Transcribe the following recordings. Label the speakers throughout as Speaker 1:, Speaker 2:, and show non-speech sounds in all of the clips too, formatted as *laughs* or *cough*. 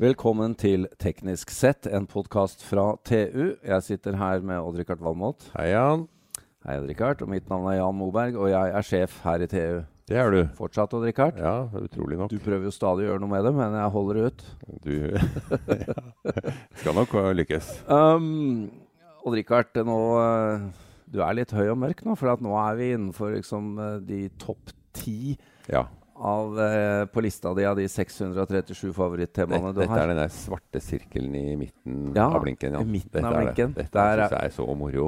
Speaker 1: Velkommen til Teknisk sett, en podkast fra TU. Jeg sitter her med Odd-Rikard Valmot.
Speaker 2: Hei, Jan.
Speaker 1: Hei, Odd-Rikard. Og mitt navn er Jan Moberg, og jeg er sjef her i TU.
Speaker 2: Det er du.
Speaker 1: Fortsatt, Odd-Rikard.
Speaker 2: Ja, utrolig nok.
Speaker 1: Du prøver jo stadig å gjøre noe med det, men jeg holder ut.
Speaker 2: Du *laughs* skal nok lykkes.
Speaker 1: Um, Odd-Rikard, nå uh, Du er litt høy og mørk nå, for nå er vi innenfor liksom, uh, de topp ti.
Speaker 2: Ja
Speaker 1: av, eh, på lista di av de 637 favorittemaene du
Speaker 2: har. Dette
Speaker 1: er
Speaker 2: den der svarte sirkelen i midten
Speaker 1: ja,
Speaker 2: av blinken.
Speaker 1: Ja. I midten dette av blinken.
Speaker 2: Det. Dette syns jeg er så moro.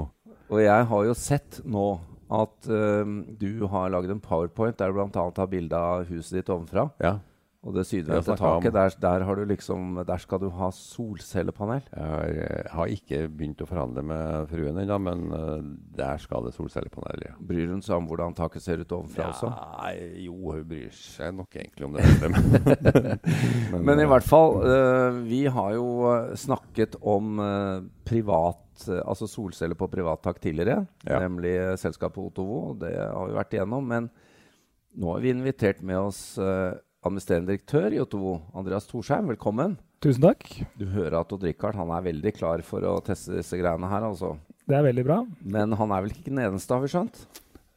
Speaker 1: Og jeg har jo sett nå at uh, du har lagd en powerpoint der du bl.a. har bilde av huset ditt ovenfra.
Speaker 2: Ja.
Speaker 1: Og det sydvendte taket, der, der, har du liksom, der skal du ha solcellepanel?
Speaker 2: Jeg har, jeg eh, har ikke begynt å forhandle med fruen ennå, men uh, der skal det solcellepanel. Ja.
Speaker 1: Bryr hun seg om hvordan taket ser ut ovenfra
Speaker 2: ja,
Speaker 1: også?
Speaker 2: Jo, hun bryr seg nok egentlig om det. *laughs*
Speaker 1: men, men, i hvert fall, uh, vi har jo snakket om uh, privat altså solceller på privattak tidligere, ja. nemlig selskapet Otovo. Det har vi vært igjennom. Men nå har vi invitert med oss administrerende direktør i Ottovo, Andreas Torsheim. Velkommen.
Speaker 3: Tusen takk.
Speaker 1: Du hører at Odd Rikard er veldig klar for å teste disse greiene her. altså.
Speaker 3: Det er veldig bra.
Speaker 1: Men han er vel ikke den eneste, har vi skjønt?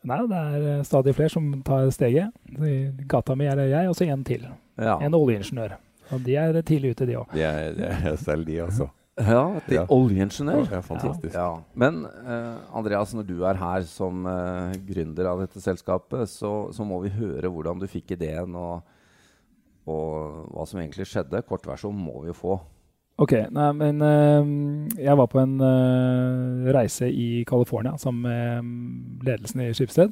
Speaker 3: Nei, det er eh, stadig flere som tar steget. I gata mi er det jeg, og så en til. Ja. En oljeingeniør. Og de er tidlig ute, de òg.
Speaker 2: De er, de er selv de, altså.
Speaker 1: Ja, til ja. oljeingeniør.
Speaker 2: Ja, fantastisk.
Speaker 1: Ja. Men uh, Andreas, når du er her som uh, gründer av dette selskapet, så, så, må vi høre hvordan du fikk ideen. og og hva som egentlig skjedde. Kortversjon må vi jo få.
Speaker 3: Ok, nei, men uh, jeg var på en uh, reise i California sammen med ledelsen i Skipsted.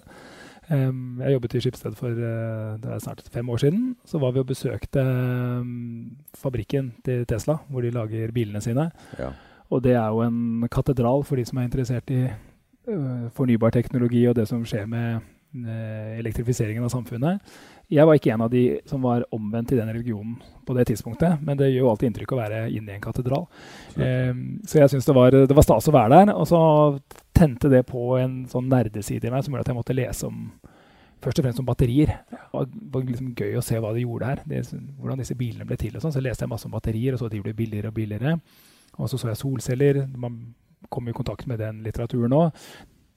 Speaker 3: Um, jeg jobbet i Skipsted for uh, det er snart fem år siden. Så var vi og besøkte um, fabrikken til Tesla, hvor de lager bilene sine. Ja. Og det er jo en katedral for de som er interessert i fornybar teknologi og det som skjer med elektrifiseringen av samfunnet. Jeg var ikke en av de som var omvendt i den religionen på det tidspunktet, men det gjør jo alltid inntrykk å være inne i en katedral. Um, så jeg syns det, det, var stas å være der. Og så tente det på en sånn nerdeside i meg som gjorde at jeg måtte lese om først og fremst om batterier. Det var, var liksom gøy å se hva de gjorde her. Det, hvordan disse bilene ble til. og sånn. Så leste jeg masse om batterier, og så de ble billigere og billigere. Og så så jeg solceller. Man kom i kontakt med den litteraturen òg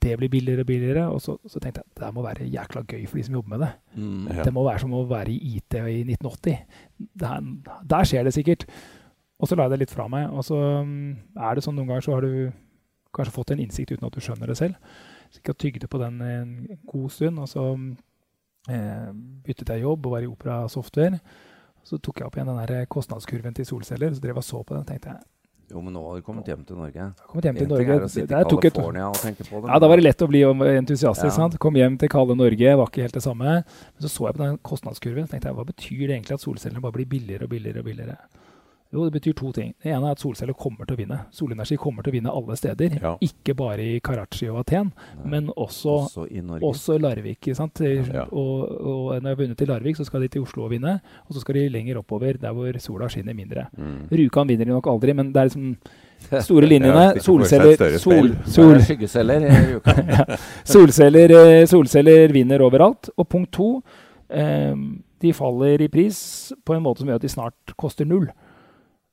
Speaker 3: det blir billigere og billigere. Og så, så, tenkte jeg at det må være jækla gøy for de som jobber med det. Mm, ja. Det må være som å være i IT i 1980. Der, der, skjer det sikkert. Og så la jeg det litt fra meg. Og så um, er det sånn noen ganger så har du kanskje fått en innsikt uten at du skjønner det selv. Så jeg tygde på den en god stund, og så eh, byttet jeg jobb og var i Opera Software. Så tok jeg opp igjen den der kostnadskurven til solceller. Så drev jeg så på den og tenkte jeg,
Speaker 1: jo, men nå har du kommet hjem til Norge.
Speaker 3: Kommet hjem til Norge.
Speaker 1: Er å sitte i California og tenke på det.
Speaker 3: Ja, Da var det lett å bli entusiastisk. Ja. sant? Kom hjem til kalde Norge, var ikke helt det samme. Men så så jeg på den kostnadskurven og tenkte jeg, hva betyr det egentlig at solcellene bare blir billigere og billigere? og billigere? Jo, det betyr to ting. Det ene er at solceller kommer til å vinne. Solenergi kommer til å vinne alle steder. Ja. Ikke bare i Karachi og Aten, Nei. men også, også, i også Larvik. Ja. Og, og, når jeg har vunnet i Larvik, så skal de til Oslo og vinne. Og så skal de lenger oppover, der hvor sola skinner mindre. Mm. Rjukan vinner de nok aldri, men det er liksom *laughs* store linjene. solceller sol, sol, *laughs* solceller, eh, solceller vinner overalt. Og punkt to, eh, de faller i pris på en måte som gjør at de snart koster null.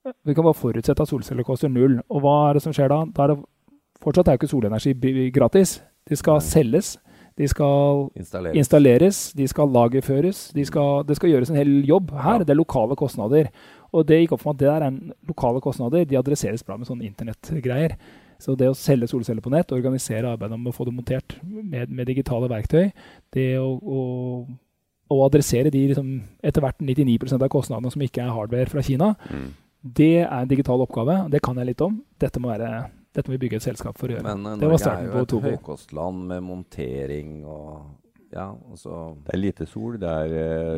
Speaker 3: Vi kan bare forutsette at solceller koster null. Og hva er det som skjer da? da er det, fortsatt er jo ikke solenergi gratis. De skal Nei. selges. De skal installeres. installeres, de skal lagerføres. De skal, det skal gjøres en hel jobb her. Ja. Det er lokale kostnader. Og det gikk opp for meg at det der er lokale kostnader. De adresseres bra med sånne internettgreier. Så det å selge solceller på nett, organisere arbeidet med å få det montert med, med digitale verktøy, det å, å, å adressere de liksom, etter hvert 99% av kostnadene som ikke er hardware fra Kina, mm. Det er en digital oppgave. Det kan jeg litt om. Dette må, være, dette må vi bygge et selskap for å gjøre.
Speaker 1: Men det Norge er jo et høykostland med montering og ja, altså.
Speaker 2: Det er lite sol, det er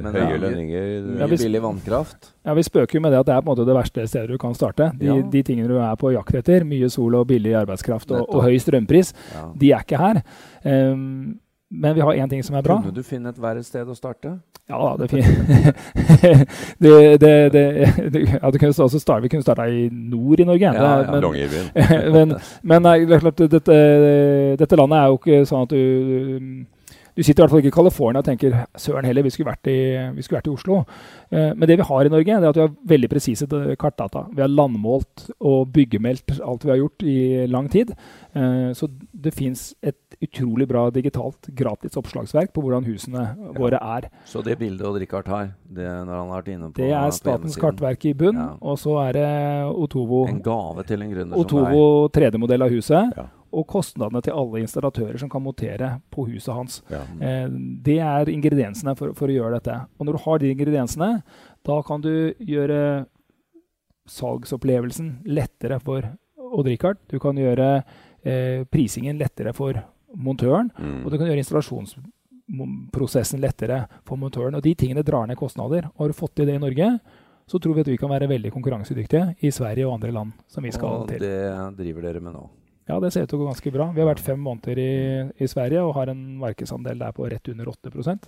Speaker 2: uh, høye ja, lønninger.
Speaker 1: Mye vi, billig vannkraft.
Speaker 3: Ja, Vi spøker jo med det at det er på en måte det verste stedet du kan starte. De, ja. de tingene du er på jakt etter, mye sol og billig arbeidskraft og, og høy strømpris, ja. de er ikke her. Um, men vi har én ting som er bra.
Speaker 1: Kunne du finne et verre sted å starte?
Speaker 3: Ja da, det *laughs* det, det, det, ja, kunne også starte, vi kunne starta i nord i Norge.
Speaker 2: Ja, ja, men, *laughs*
Speaker 3: men, men nei, klart, dette, dette, landet er jo ikke sånn at du Du sitter i hvert fall ikke i California og tenker søren heller, vi skulle vært i, skulle vært i Oslo. Eh, men det vi har i Norge, det er at vi har veldig presise kartdata. Vi har landmålt og byggemeldt alt vi har gjort i lang tid. Eh, så det fins et utrolig bra digitalt gratis oppslagsverk på hvordan husene ja. våre er.
Speaker 1: Så det bildet Odd Rikard har, det, når han har vært inne på
Speaker 3: Det er Statens kartverk i bunn, ja. og så er det Otovo
Speaker 1: En gave til en gründer
Speaker 3: Otovo 3D-modell av huset. Ja og kostnadene til alle installatører som kan montere på huset hans. Ja. Eh, det er ingrediensene for, for, å gjøre dette. Og når du har de ingrediensene, da kan du gjøre salgsopplevelsen lettere for Odd-Rikard. Du kan gjøre prisingen lettere for montøren, mm. og du kan gjøre installasjonsprosessen lettere for montøren. Og de tingene drar ned kostnader. Har du fått til det i Norge, så tror vi at vi kan være veldig konkurransedyktige i Sverige og andre land. som vi skal
Speaker 1: og
Speaker 3: til.
Speaker 1: Og det driver dere med nå?
Speaker 3: Ja, det ser ut til å gå ganske bra. Vi har vært fem måneder i, i Sverige og har en markedsandel der på rett under 8%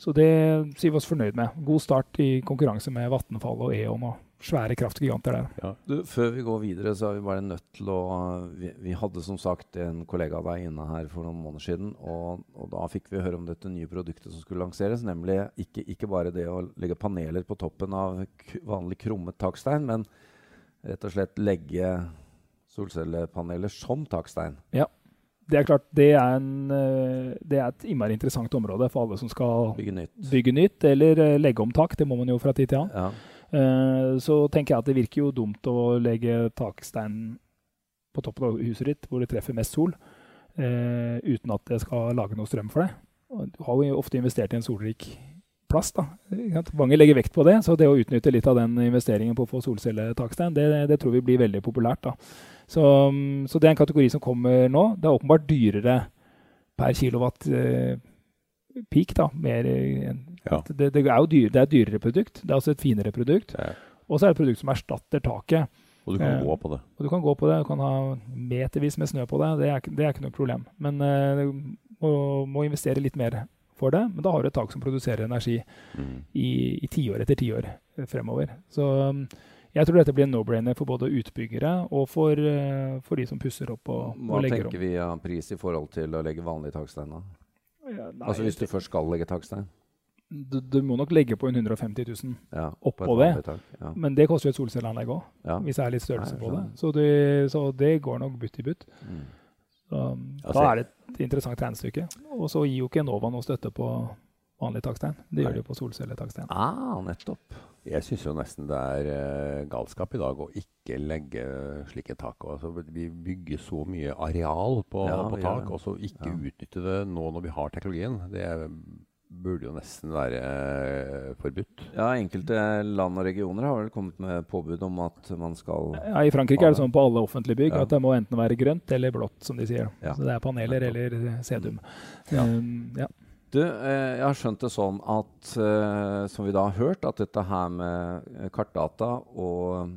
Speaker 3: Så det sier vi oss fornøyd med. God start i konkurranse med Vattenfall og E.ON og svære kraftgiganter der.
Speaker 1: Ja. Du, før vi går videre, så er vi bare nødt til å Vi, vi hadde som sagt en kollega av deg inne her for noen måneder siden, og, og, da fikk vi høre om dette nye produktet som skulle lanseres, nemlig ikke, ikke bare det å legge paneler på toppen av vanlig krummet takstein, men rett og slett legge solcellepaneler som takstein.
Speaker 3: Ja. Det er klart, det er, en, eh, det er et innmari interessant område for alle som skal
Speaker 1: bygge nytt,
Speaker 3: bygge nytt eller eh, legge om tak. Det må man jo fra tid til annen. Ja. Uh, så tenker jeg at det virker jo dumt å legge takstein på toppen av huset ditt, hvor det treffer mest sol, uh, uten at det skal lage noe strøm for det. Du har jo ofte investert i en solrik plass. Da. Mange legger vekt på det, så det å utnytte litt av den investeringen på å få solcelletakstein, det, det tror vi blir veldig populært. da. Så, mm, så, det er en kategori som kommer nå. Det er åpenbart dyrere per kilowatt eh, peak. da, mer, eh, ja. det, det, er jo dyr, det er et dyrere produkt. Det er også et finere produkt. Ja. Og så er det et produkt som erstatter taket.
Speaker 2: Og du kan eh, gå på det.
Speaker 3: Og du kan gå på det, du kan ha metervis med snø på det. Det er, det er ikke noe problem. Men eh, du må, må, investere litt mer for det. Men da har du et tak som produserer energi mm. i, i tiår etter tiår fremover. Så mm, jeg tror dette blir en no-brainer for både utbyggere og for, uh, for, de som pusser opp og, og legger
Speaker 1: om. Hva tenker vi av pris i forhold til å legge vanlig takstein? Ja, altså Hvis du først skal legge takstein?
Speaker 3: Du, du, må nok legge på en 150 000 ja, oppå det. Tak, ja. Men det koster jo et solcelleanlegg òg, ja. hvis det er litt størrelse Nei, på det. Så, det. så, det går nok butt i butt. Mm. Så, altså, da er det et interessant regnestykke. Og så gir jo ikke Enova noe støtte på vanlig takstein. Det gjør de på solcelletakstein.
Speaker 1: Ah, nettopp.
Speaker 2: Jeg syns jo nesten det er uh, galskap i dag å ikke legge slike tak. Altså, vi bygger så mye areal på, ja, på tak, og så ikke ja. utnytte det nå når vi har teknologien. Det burde jo nesten være uh, forbudt.
Speaker 1: Ja, enkelte land og regioner har vel kommet med påbud om at man skal
Speaker 3: Ja, I Frankrike er det sånn på alle offentlige bygg ja. at det må enten være grønt eller blått, som de sier. Så det er paneler eller sedum. Um, ja.
Speaker 1: Du, eh, jeg har skjønt det sånn at, eh, som vi da har hørt, at dette her med kartdata og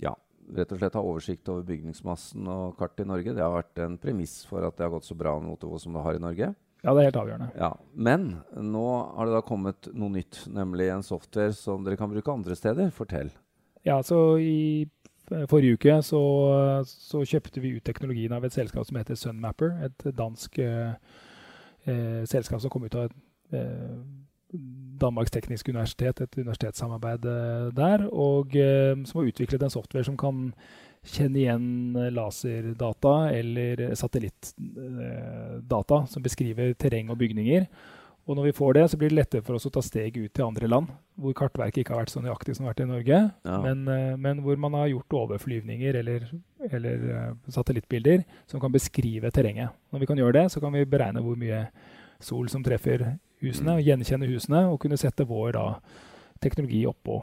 Speaker 1: ja, rett og slett ha oversikt over bygningsmassen og kart i Norge, det har vært en premiss for at det har gått så bra med Otovo som det har i Norge.
Speaker 3: Ja, det er helt avgjørende.
Speaker 1: Ja, Men nå har det da kommet noe nytt, nemlig en software som dere kan bruke andre steder. Fortell.
Speaker 3: Ja, så i forrige uke så, så kjøpte vi ut teknologien av et selskap som heter Sunmapper. Et dansk uh, eh, selskap som kom ut av eh, Danmarks Tekniske Universitet, et universitetssamarbeid eh, der, og eh, som har utviklet en software som kan kjenne igjen laserdata eller satellittdata som beskriver terreng og bygninger. Og når vi får det, så blir det lettere for oss å ta steg ut til andre land, hvor kartverket ikke har vært så nøyaktig som det har vært i Norge, ja. men, eh, men, hvor man har gjort overflyvninger eller, eller uh, satellittbilder som kan beskrive terrenget. Når vi kan gjøre det, så kan vi beregne hvor mye sol som treffer husene, og gjenkjenne husene, og kunne sette vår da, teknologi oppå,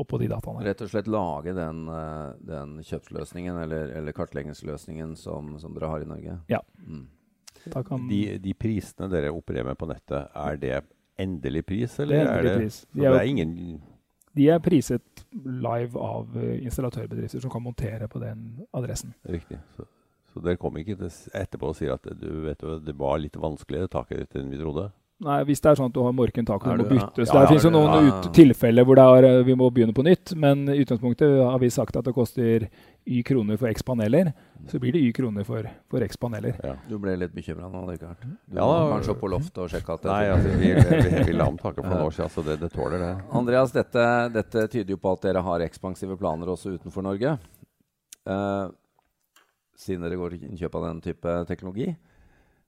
Speaker 3: oppå de dataene.
Speaker 1: Rett og slett lage den, uh, den kjøpsløsningen eller, eller kartleggingsløsningen som, som, dere har i Norge?
Speaker 3: Ja. Mm.
Speaker 2: Kan... De, de, prisene dere opererer med på nettet, er det endelig pris, eller det er, endelig er det, pris. De er, det er ingen
Speaker 3: de er priset live av eh, installatørbedrifter som kan montere på den adressen.
Speaker 2: Riktig. Så, så dere kom ikke etterpå og sier at du vet, det var litt vanskeligere taket ditt enn vi trodde?
Speaker 3: Nei, Hvis det er sånn at du har morken tak og må bytte. Så ja, det finnes jo noen ja, ja. tilfeller hvor er, eh, vi må begynne på nytt. Men i utgangspunktet har vi sagt at det koster y kroner for x paneler. Så blir det y kroner for, for x paneler.
Speaker 1: Du ble litt bekymra nå, Richard. Du ja, må kanskje opp på loftet og sjekke at
Speaker 2: det Nei, altså, vi, vi, vi la om taket for noen år siden, så det, det tåler det.
Speaker 1: Andreas, dette, dette, tyder jo på at dere har ekspansive planer også utenfor Norge. Uh, siden dere går til innkjøp av den type teknologi.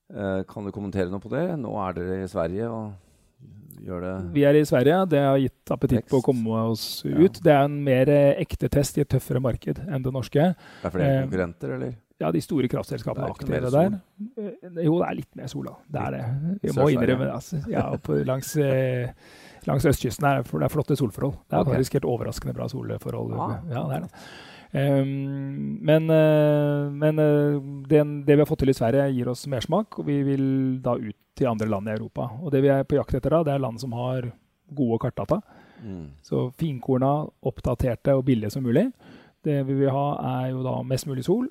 Speaker 1: Eh, kan du kommentere noe på det? Nå er dere i Sverige og gjør det
Speaker 3: Vi er i Sverige. Det har gitt appetitt på å komme oss ut. Ja. Det er en mer eh, ekte test i et tøffere marked enn det norske.
Speaker 1: Det Er flere eh, konkurrenter, eller?
Speaker 3: Ja, de store kraftselskapene er aktive der. jo, det er litt mer sol, da. Det er det. Vi må innrømme det. Altså. Ja, på, langs, langs, østkysten er det flotte solforhold. Det er faktisk helt overraskende bra solforhold. Ah. Ja, det er det. Um, men, uh, men uh, den, det vi har fått til i Sverige, gir oss mersmak, og vi vil da ut til andre land i Europa. Og det vi er på jakt etter da, det er land som har gode kartdata. Mm. Så finkorna, oppdaterte og billige som mulig. Det vi vil ha, er jo da mest mulig sol,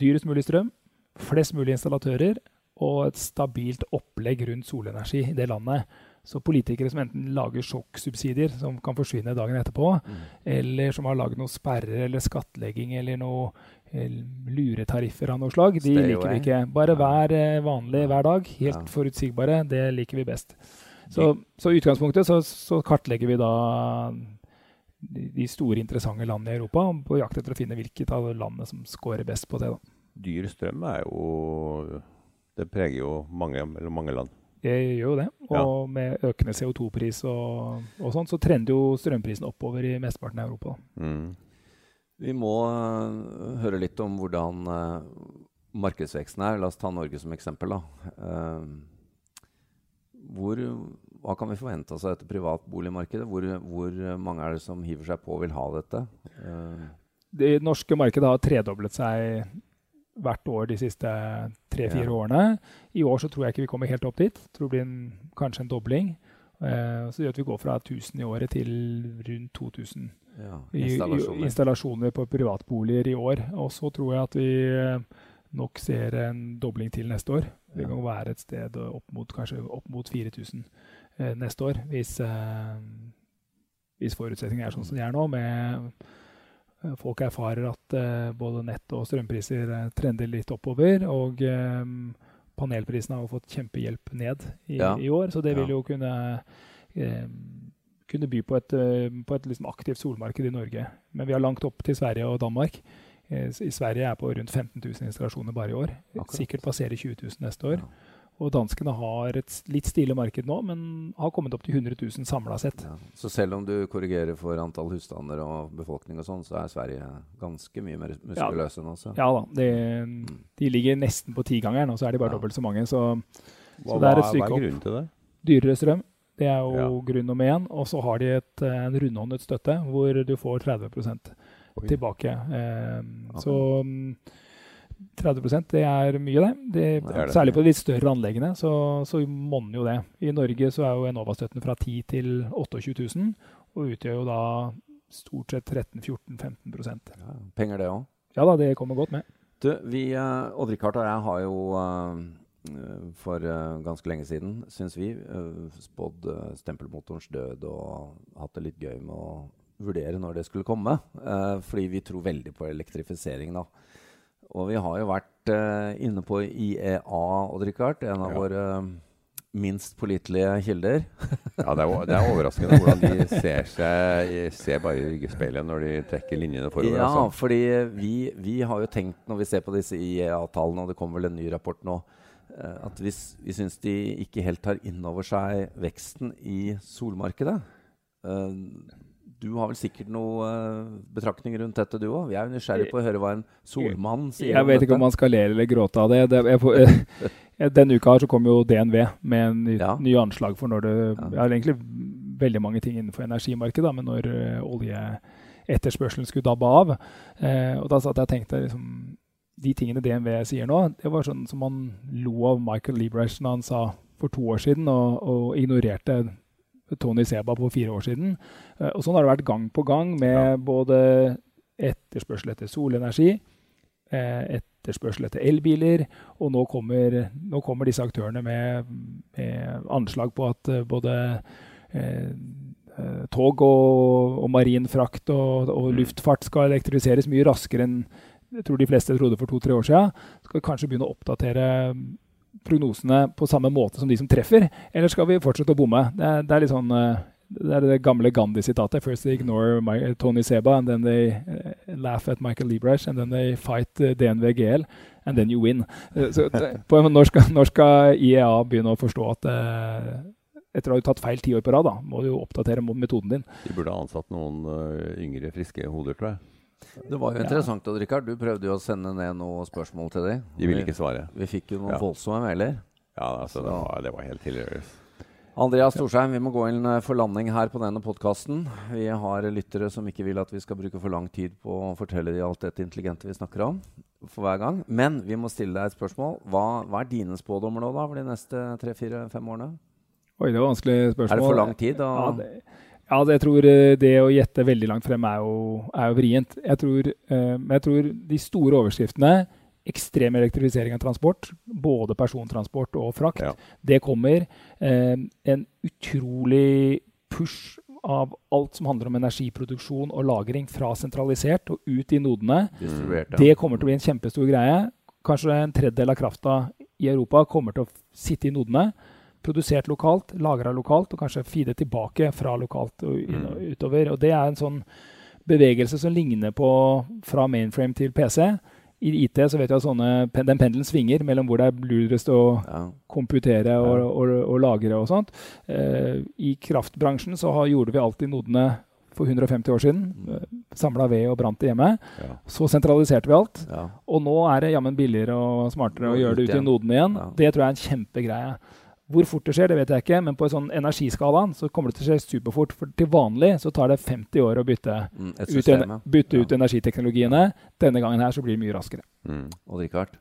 Speaker 3: dyrest mulig strøm, flest mulig installatører og et stabilt opplegg rundt solenergi i det landet. Så politikere som enten lager sjokksubsidier som kan forsvinne dagen etterpå, mm. eller som har lagd noen sperrer eller skattlegging eller noe eh, luretariffer av noe slag, de Stay liker away. vi ikke. Bare vær eh, vanlig hver dag. Helt ja. forutsigbare. Det liker vi best. Så, så utgangspunktet så, så, kartlegger vi da de store, interessante landene i Europa på jakt etter å finne hvilket av landene som scorer best på det. da.
Speaker 2: Dyr strøm er jo Det preger jo mange, mange land.
Speaker 3: Jeg gjør jo det. Og ja. med økende CO2-pris og, og sånn, så trender jo strømprisen oppover i mesteparten av Europa. Mm.
Speaker 1: Vi må uh, høre litt om hvordan uh, markedsveksten er. La oss ta Norge som eksempel. Uh, hvor, hva kan vi forvente oss av dette privatboligmarkedet? Hvor, hvor mange er det som hiver seg på og vil ha dette?
Speaker 3: det norske markedet har tredoblet seg hvert år de siste tre-fire ja. årene. I år så tror jeg ikke vi kommer helt opp dit. Jeg tror det blir en, kanskje en dobling. Uh, så det gjør at vi går fra 1000 i året til rundt 2000 ja, installasjoner. I, installasjoner på privatboliger i år. Og så tror jeg at vi uh, nok ser en dobling til neste år. Det kan være et sted opp mot, kanskje opp mot 4000 uh, neste år, hvis, hvis forutsetningene er sånn som de er nå. med Eh, folk erfarer at uh, både nett- og strømpriser uh, trender litt oppover. Og panelprisene har fått kjempehjelp ned i, ja. i, år, så det vil jo kunne, kunne by på et, på et liksom aktivt solmarked i Norge. Men vi har langt opp til Sverige og Danmark. I Sverige er på rundt 15 000 installasjoner bare i år. Akkurat. Sikkert passerer 20 000 neste år. Ja. Og danskene har et litt stille marked nå, men har kommet opp til 100 000 samla sett. Ja,
Speaker 1: så selv om du korrigerer for antall husstander og befolkning og sånn, så er Sverige ganske mye mer muskuløse nå?
Speaker 3: Så. Ja da. De, de, ligger nesten på tigangeren, og så er de bare ja. dobbelt så mange. Så, så det er et stykke opp. Hva er grunnen til det? Dyrere strøm. Det er jo ja. grunn nummer én. Og så har de et, en rundhåndet støtte hvor du får 30 tilbake. Eh, så 30% det er mye, det. det, det, er det. Særlig på de litt større anleggene så, så monner jo det. I Norge så er jo Enova-støtten fra 10 til 28 000, og utgjør jo da stort sett 13-14-15 ja,
Speaker 1: Penger, det òg?
Speaker 3: Ja da, det kommer godt med.
Speaker 1: Du, vi, uh, Odd-Rikard og jeg har jo uh, for uh, ganske lenge siden, syns vi, spådd stempelmotorens død og hatt det litt gøy med å vurdere når det skulle komme. fordi vi tror veldig på elektrifisering. da. Og vi har jo vært uh, inne på IEA, Odd-Rikard, en av ja. våre uh, minst pålitelige kilder. *laughs*
Speaker 2: ja, det er, det er, overraskende hvordan de ser, seg, ser bare i ryggespeilet når de trekker linjene forover.
Speaker 1: Ja, altså. fordi vi, vi, har jo tenkt, når vi ser på disse IEA-tallene, og det kommer vel en ny rapport nå, uh, at vi, vi syns de ikke helt tar inn over seg veksten i solmarkedet. Uh, du har vel sikkert noen uh, betraktninger rundt dette, du òg? Vi er jo nysgjerrig på å høre hva en solmann sier.
Speaker 3: Jeg vet ikke om man skal le eller gråte av det. det jeg, jeg, *laughs* denne uka her så kom jo DNV med en ny, ja. ny anslag for når det ja. Jeg har egentlig veldig mange ting innenfor energimarkedet, men når uh, oljeetterspørselen skulle dabbe av uh, Og da satt jeg og tenkte liksom, De tingene DNV sier nå, det var sånn som man lo av Michael Liebrecht da han sa for to år siden, og, og ignorerte Tony Seba på fire år siden. Eh, og sånn har det vært gang på gang med ja. både etterspørsel etter solenergi, eh, etterspørsel etter elbiler. Og nå kommer, nå kommer disse aktørene med, med, anslag på at uh, både eh, tog og, og marin frakt og, og, mm. luftfart skal elektrifiseres mye raskere enn jeg tror de fleste trodde for to-tre år siden. Skal kanskje begynne å oppdatere prognosene på samme måte som de som treffer, eller skal vi fortsette å bomme? Det, det er litt sånn det er det gamle Gandhi-sitatet. First they ignore My, Tony Seba, and then they uh, laugh at Michael Liebreich, and then they fight DNV GL, and then you win. Så, på, når, skal, når skal IEA begynne å forstå at etter å ha tatt feil ti år på rad, da, må du jo oppdatere metoden din.
Speaker 2: De burde ha ansatt noen yngre, friske hoder, tror jeg.
Speaker 1: Det var jo interessant, Odd Rikard. Du prøvde jo å sende ned noen spørsmål til dem.
Speaker 2: De ville ikke svare.
Speaker 1: Vi, vi fikk jo noen ja. voldsomme mailer.
Speaker 2: Ja, altså, det var, det var helt hilarious.
Speaker 1: Andreas Storsheim, vi må gå inn eh, for landing her på denne podkasten. Vi har lyttere som ikke vil at vi skal bruke for lang tid på å fortelle dem alt dette intelligente vi snakker om. for hver gang. Men vi må stille deg et spørsmål. Hva, hva er dine spådommer nå da for de neste tre-fire-fem årene?
Speaker 3: Oi, det var vanskelig spørsmål.
Speaker 1: Er det for lang tid? Da?
Speaker 3: Ja, det, ja, jeg tror eh, det å gjette veldig langt frem er jo, er jo vrient. Jeg tror, uh, jeg tror de store overskriftene ekstrem elektrifisering av transport, både persontransport og frakt. Ja. Det kommer. Eh, en utrolig push av alt som handler om energiproduksjon og lagring fra sentralisert og ut i nodene. Det kommer til å bli en kjempestor greie. Kanskje en tredjedel av krafta i Europa kommer til å sitte i nodene. Produsert lokalt, lagra lokalt, og kanskje feede tilbake fra lokalt og mm. utover. Og det er en sånn bevegelse som ligner på fra mainframe til PC i IT så vet vi at sånne, den pendelen svinger mellom hvor det er lurest å ja. komputere og, ja. og, og, og, lagre og sånt. Eh, I kraftbransjen så har, gjorde vi alltid nodene for 150 år siden. Mm. Eh, Samla ved og brant det hjemme. Ja. Så sentraliserte vi alt. Og nå er det jammen billigere og smartere å gjøre det ute i nodene igjen. Det tror jeg er en kjempegreie. Hvor fort det skjer, det vet jeg ikke, men på en sånn energiskala så kommer det til å skje superfort. For til vanlig så tar det 50 år å bytte, mm, system, ut, bytte ja. ut, energiteknologiene. Denne gangen her så blir det mye raskere.
Speaker 1: Mm. Og Richard,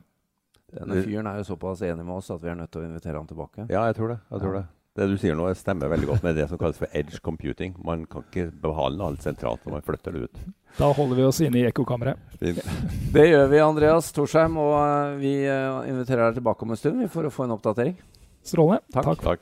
Speaker 1: denne fyren er jo såpass enig med oss at vi er nødt til å invitere han tilbake.
Speaker 2: Ja, jeg tror det. Jeg tror ja. det. Det du sier nå, stemmer veldig godt med det som kalles for edge computing. Man kan ikke behandle alt sentralt når man flytter det ut.
Speaker 3: Da holder vi oss inne i ekkokammeret.
Speaker 1: Det gjør vi, Andreas Torsheim. Og eh, vi eh, inviterer deg tilbake om en stund for å få en oppdatering.
Speaker 3: Strålende. Takk.
Speaker 1: Takk.
Speaker 2: takk.